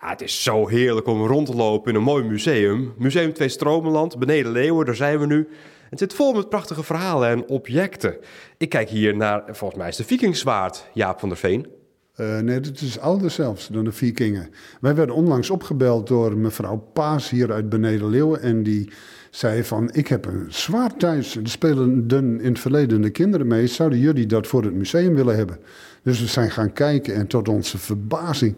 Het is zo heerlijk om rond te lopen in een mooi museum. Museum Twee Stromenland, beneden Leeuwen, daar zijn we nu. Het zit vol met prachtige verhalen en objecten. Ik kijk hier naar, volgens mij is de Vikingzwaard, Jaap van der Veen. Uh, nee, dit is ouder zelfs dan de Vikingen. Wij werden onlangs opgebeld door mevrouw Paas hier uit Beneden Leeuwen. En die zei van, ik heb een zwaard thuis. Er spelen in het verleden de kinderen mee. Zouden jullie dat voor het museum willen hebben? Dus we zijn gaan kijken en tot onze verbazing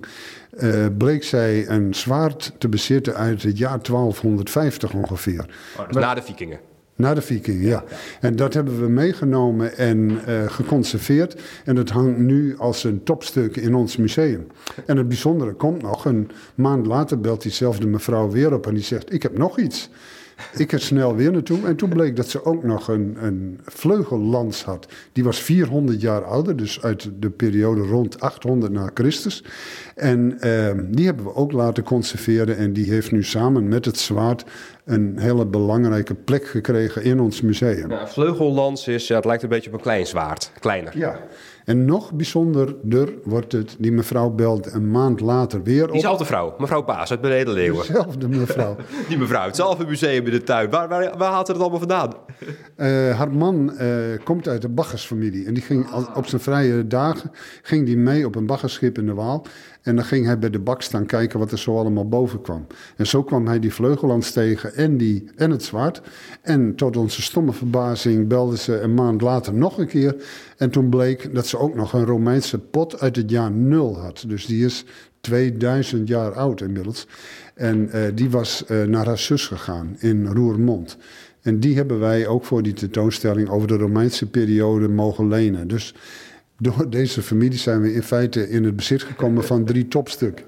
uh, bleek zij een zwaard te bezitten uit het jaar 1250 ongeveer. Oh, dus na de vikingen? Na de vikingen, ja. En dat hebben we meegenomen en uh, geconserveerd. En het hangt nu als een topstuk in ons museum. En het bijzondere komt nog, een maand later belt diezelfde mevrouw weer op en die zegt, ik heb nog iets. Ik er snel weer naartoe. En toen bleek dat ze ook nog een, een vleugellans had. Die was 400 jaar ouder, dus uit de periode rond 800 na Christus. En uh, die hebben we ook laten conserveren. En die heeft nu samen met het zwaard een hele belangrijke plek gekregen in ons museum. Ja, vleugellans is, ja, het lijkt een beetje op een klein zwaard, kleiner. Ja, en nog bijzonderder wordt het, die mevrouw belt een maand later weer op. Diezelfde vrouw, mevrouw Paas uit Beneden Leeuwen. Dezelfde mevrouw. die mevrouw, hetzelfde museum in de tuin. Waar, waar, waar haalt ze het allemaal vandaan? Uh, haar man uh, komt uit de baggersfamilie. En die ging op zijn vrije dagen ging die mee op een baggerschip in de Waal. En dan ging hij bij de bak staan kijken wat er zo allemaal boven kwam. En zo kwam hij die vleugelans tegen en, die, en het zwaard. En tot onze stomme verbazing belde ze een maand later nog een keer. En toen bleek dat ze ook nog een Romeinse pot uit het jaar nul had. Dus die is 2000 jaar oud inmiddels. En uh, die was uh, naar haar zus gegaan in Roermond. En die hebben wij ook voor die tentoonstelling over de Romeinse periode mogen lenen. Dus door deze familie zijn we in feite in het bezit gekomen van drie topstukken.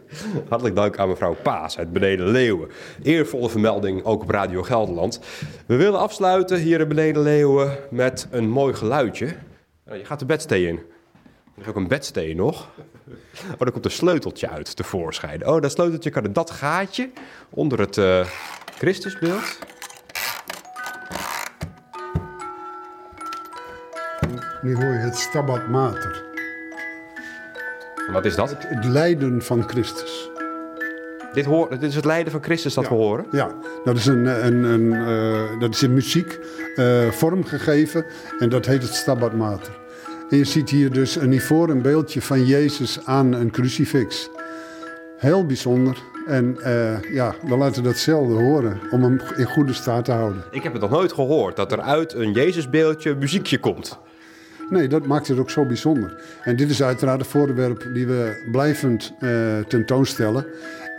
Hartelijk dank aan mevrouw Paas uit Beneden Leeuwen. Eervolle vermelding ook op Radio Gelderland. We willen afsluiten hier in Beneden Leeuwen met een mooi geluidje. Nou, je gaat de bedstee in. Er is ook een bedstee nog. Oh, daar komt een sleuteltje uit tevoorschijn. Oh, dat sleuteltje kan in dat gaatje onder het uh, Christusbeeld. Nu hoor je het Stabat Mater. Wat is dat? Het, het lijden van Christus. Dit, hoor, dit is het lijden van Christus dat ja, we horen? Ja, dat is, een, een, een uh, dat is in muziek uh, vormgegeven en dat heet het Stabat Mater. En je ziet hier dus een ivoren beeldje van Jezus aan een crucifix. Heel bijzonder. En uh, ja, we laten dat zelden horen om hem in goede staat te houden. Ik heb het nog nooit gehoord dat er uit een Jezusbeeldje muziekje komt. Nee, dat maakt het ook zo bijzonder. En dit is uiteraard een voorwerp die we blijvend uh, tentoonstellen.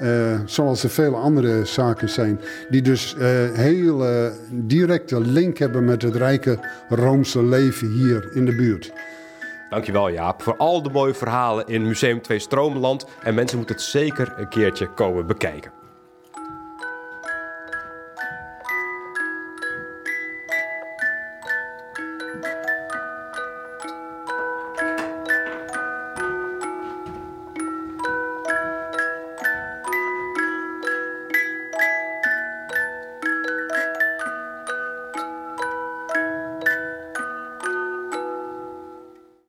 Uh, zoals er vele andere zaken zijn, die dus uh, heel directe link hebben met het rijke Roomse leven hier in de buurt. Dankjewel Jaap voor al de mooie verhalen in Museum 2 Stroomland. En mensen moeten het zeker een keertje komen bekijken.